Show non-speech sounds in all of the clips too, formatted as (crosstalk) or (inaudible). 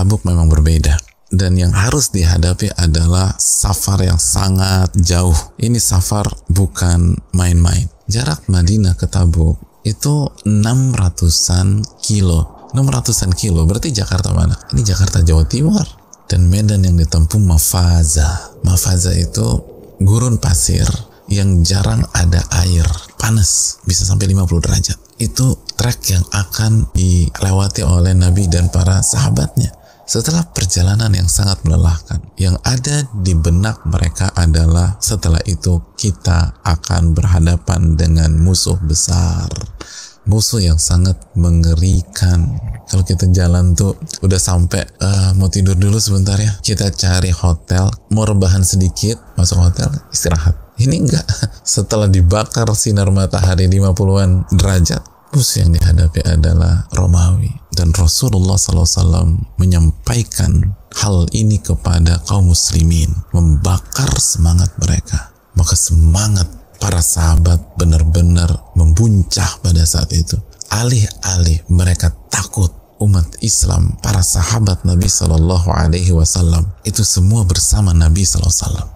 Tabuk memang berbeda dan yang harus dihadapi adalah safar yang sangat jauh. Ini safar bukan main-main. Jarak Madinah ke Tabuk itu 600-an kilo. 600-an kilo, berarti Jakarta mana? Ini Jakarta Jawa Timur. Dan medan yang ditempuh Mafaza. Mafaza itu gurun pasir yang jarang ada air panas bisa sampai 50 derajat itu trek yang akan dilewati oleh Nabi dan para sahabatnya setelah perjalanan yang sangat melelahkan, yang ada di benak mereka adalah setelah itu kita akan berhadapan dengan musuh besar. Musuh yang sangat mengerikan. Kalau kita jalan tuh udah sampai uh, mau tidur dulu sebentar ya. Kita cari hotel, mau rebahan sedikit, masuk hotel, istirahat. Ini enggak. (laughs) Setelah dibakar sinar matahari 50-an derajat, musuh yang dihadapi adalah Romawi dan Rasulullah SAW menyampaikan hal ini kepada kaum muslimin membakar semangat mereka. Maka semangat para sahabat benar-benar membuncah pada saat itu. Alih-alih mereka takut umat Islam para sahabat Nabi Shallallahu Alaihi Wasallam itu semua bersama Nabi Shallallahu Alaihi Wasallam.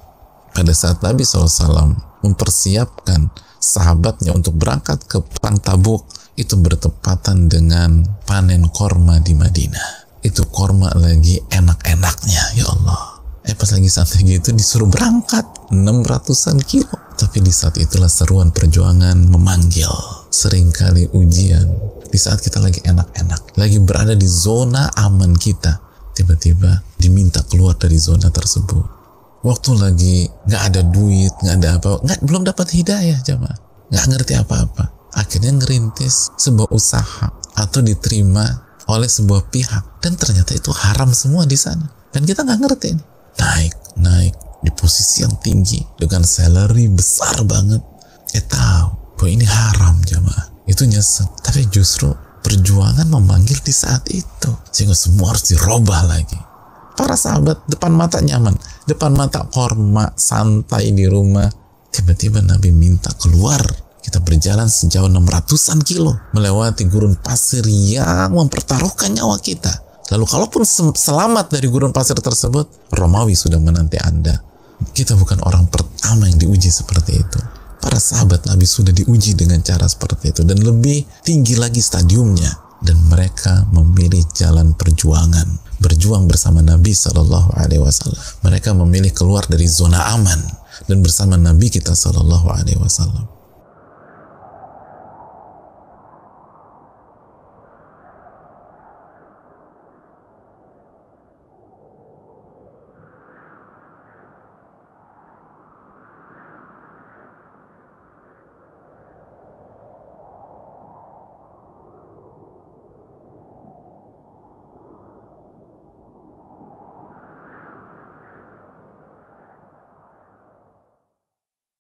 Pada saat Nabi SAW mempersiapkan sahabatnya untuk berangkat ke perang Tabuk itu bertepatan dengan panen korma di Madinah. Itu korma lagi enak-enaknya, ya Allah. Eh pas lagi santai gitu disuruh berangkat 600-an kilo. Tapi di saat itulah seruan perjuangan memanggil. Seringkali ujian. Di saat kita lagi enak-enak. Lagi berada di zona aman kita. Tiba-tiba diminta keluar dari zona tersebut. Waktu lagi nggak ada duit, nggak ada apa, nggak belum dapat hidayah jamaah, nggak ngerti apa-apa akhirnya ngerintis sebuah usaha atau diterima oleh sebuah pihak. Dan ternyata itu haram semua di sana. Dan kita nggak ngerti ini. Naik naik di posisi yang tinggi dengan salary besar banget. Eh tahu bahwa ini haram jamaah. Itu nyesek. Tapi justru perjuangan memanggil di saat itu. Sehingga semua harus dirubah lagi. Para sahabat depan mata nyaman. Depan mata korma santai di rumah. Tiba-tiba Nabi minta keluar kita berjalan sejauh 600-an kilo melewati gurun pasir yang mempertaruhkan nyawa kita. Lalu kalaupun selamat dari gurun pasir tersebut, Romawi sudah menanti Anda. Kita bukan orang pertama yang diuji seperti itu. Para sahabat Nabi sudah diuji dengan cara seperti itu dan lebih tinggi lagi stadiumnya dan mereka memilih jalan perjuangan berjuang bersama Nabi Shallallahu Alaihi Wasallam. Mereka memilih keluar dari zona aman dan bersama Nabi kita Shallallahu Alaihi Wasallam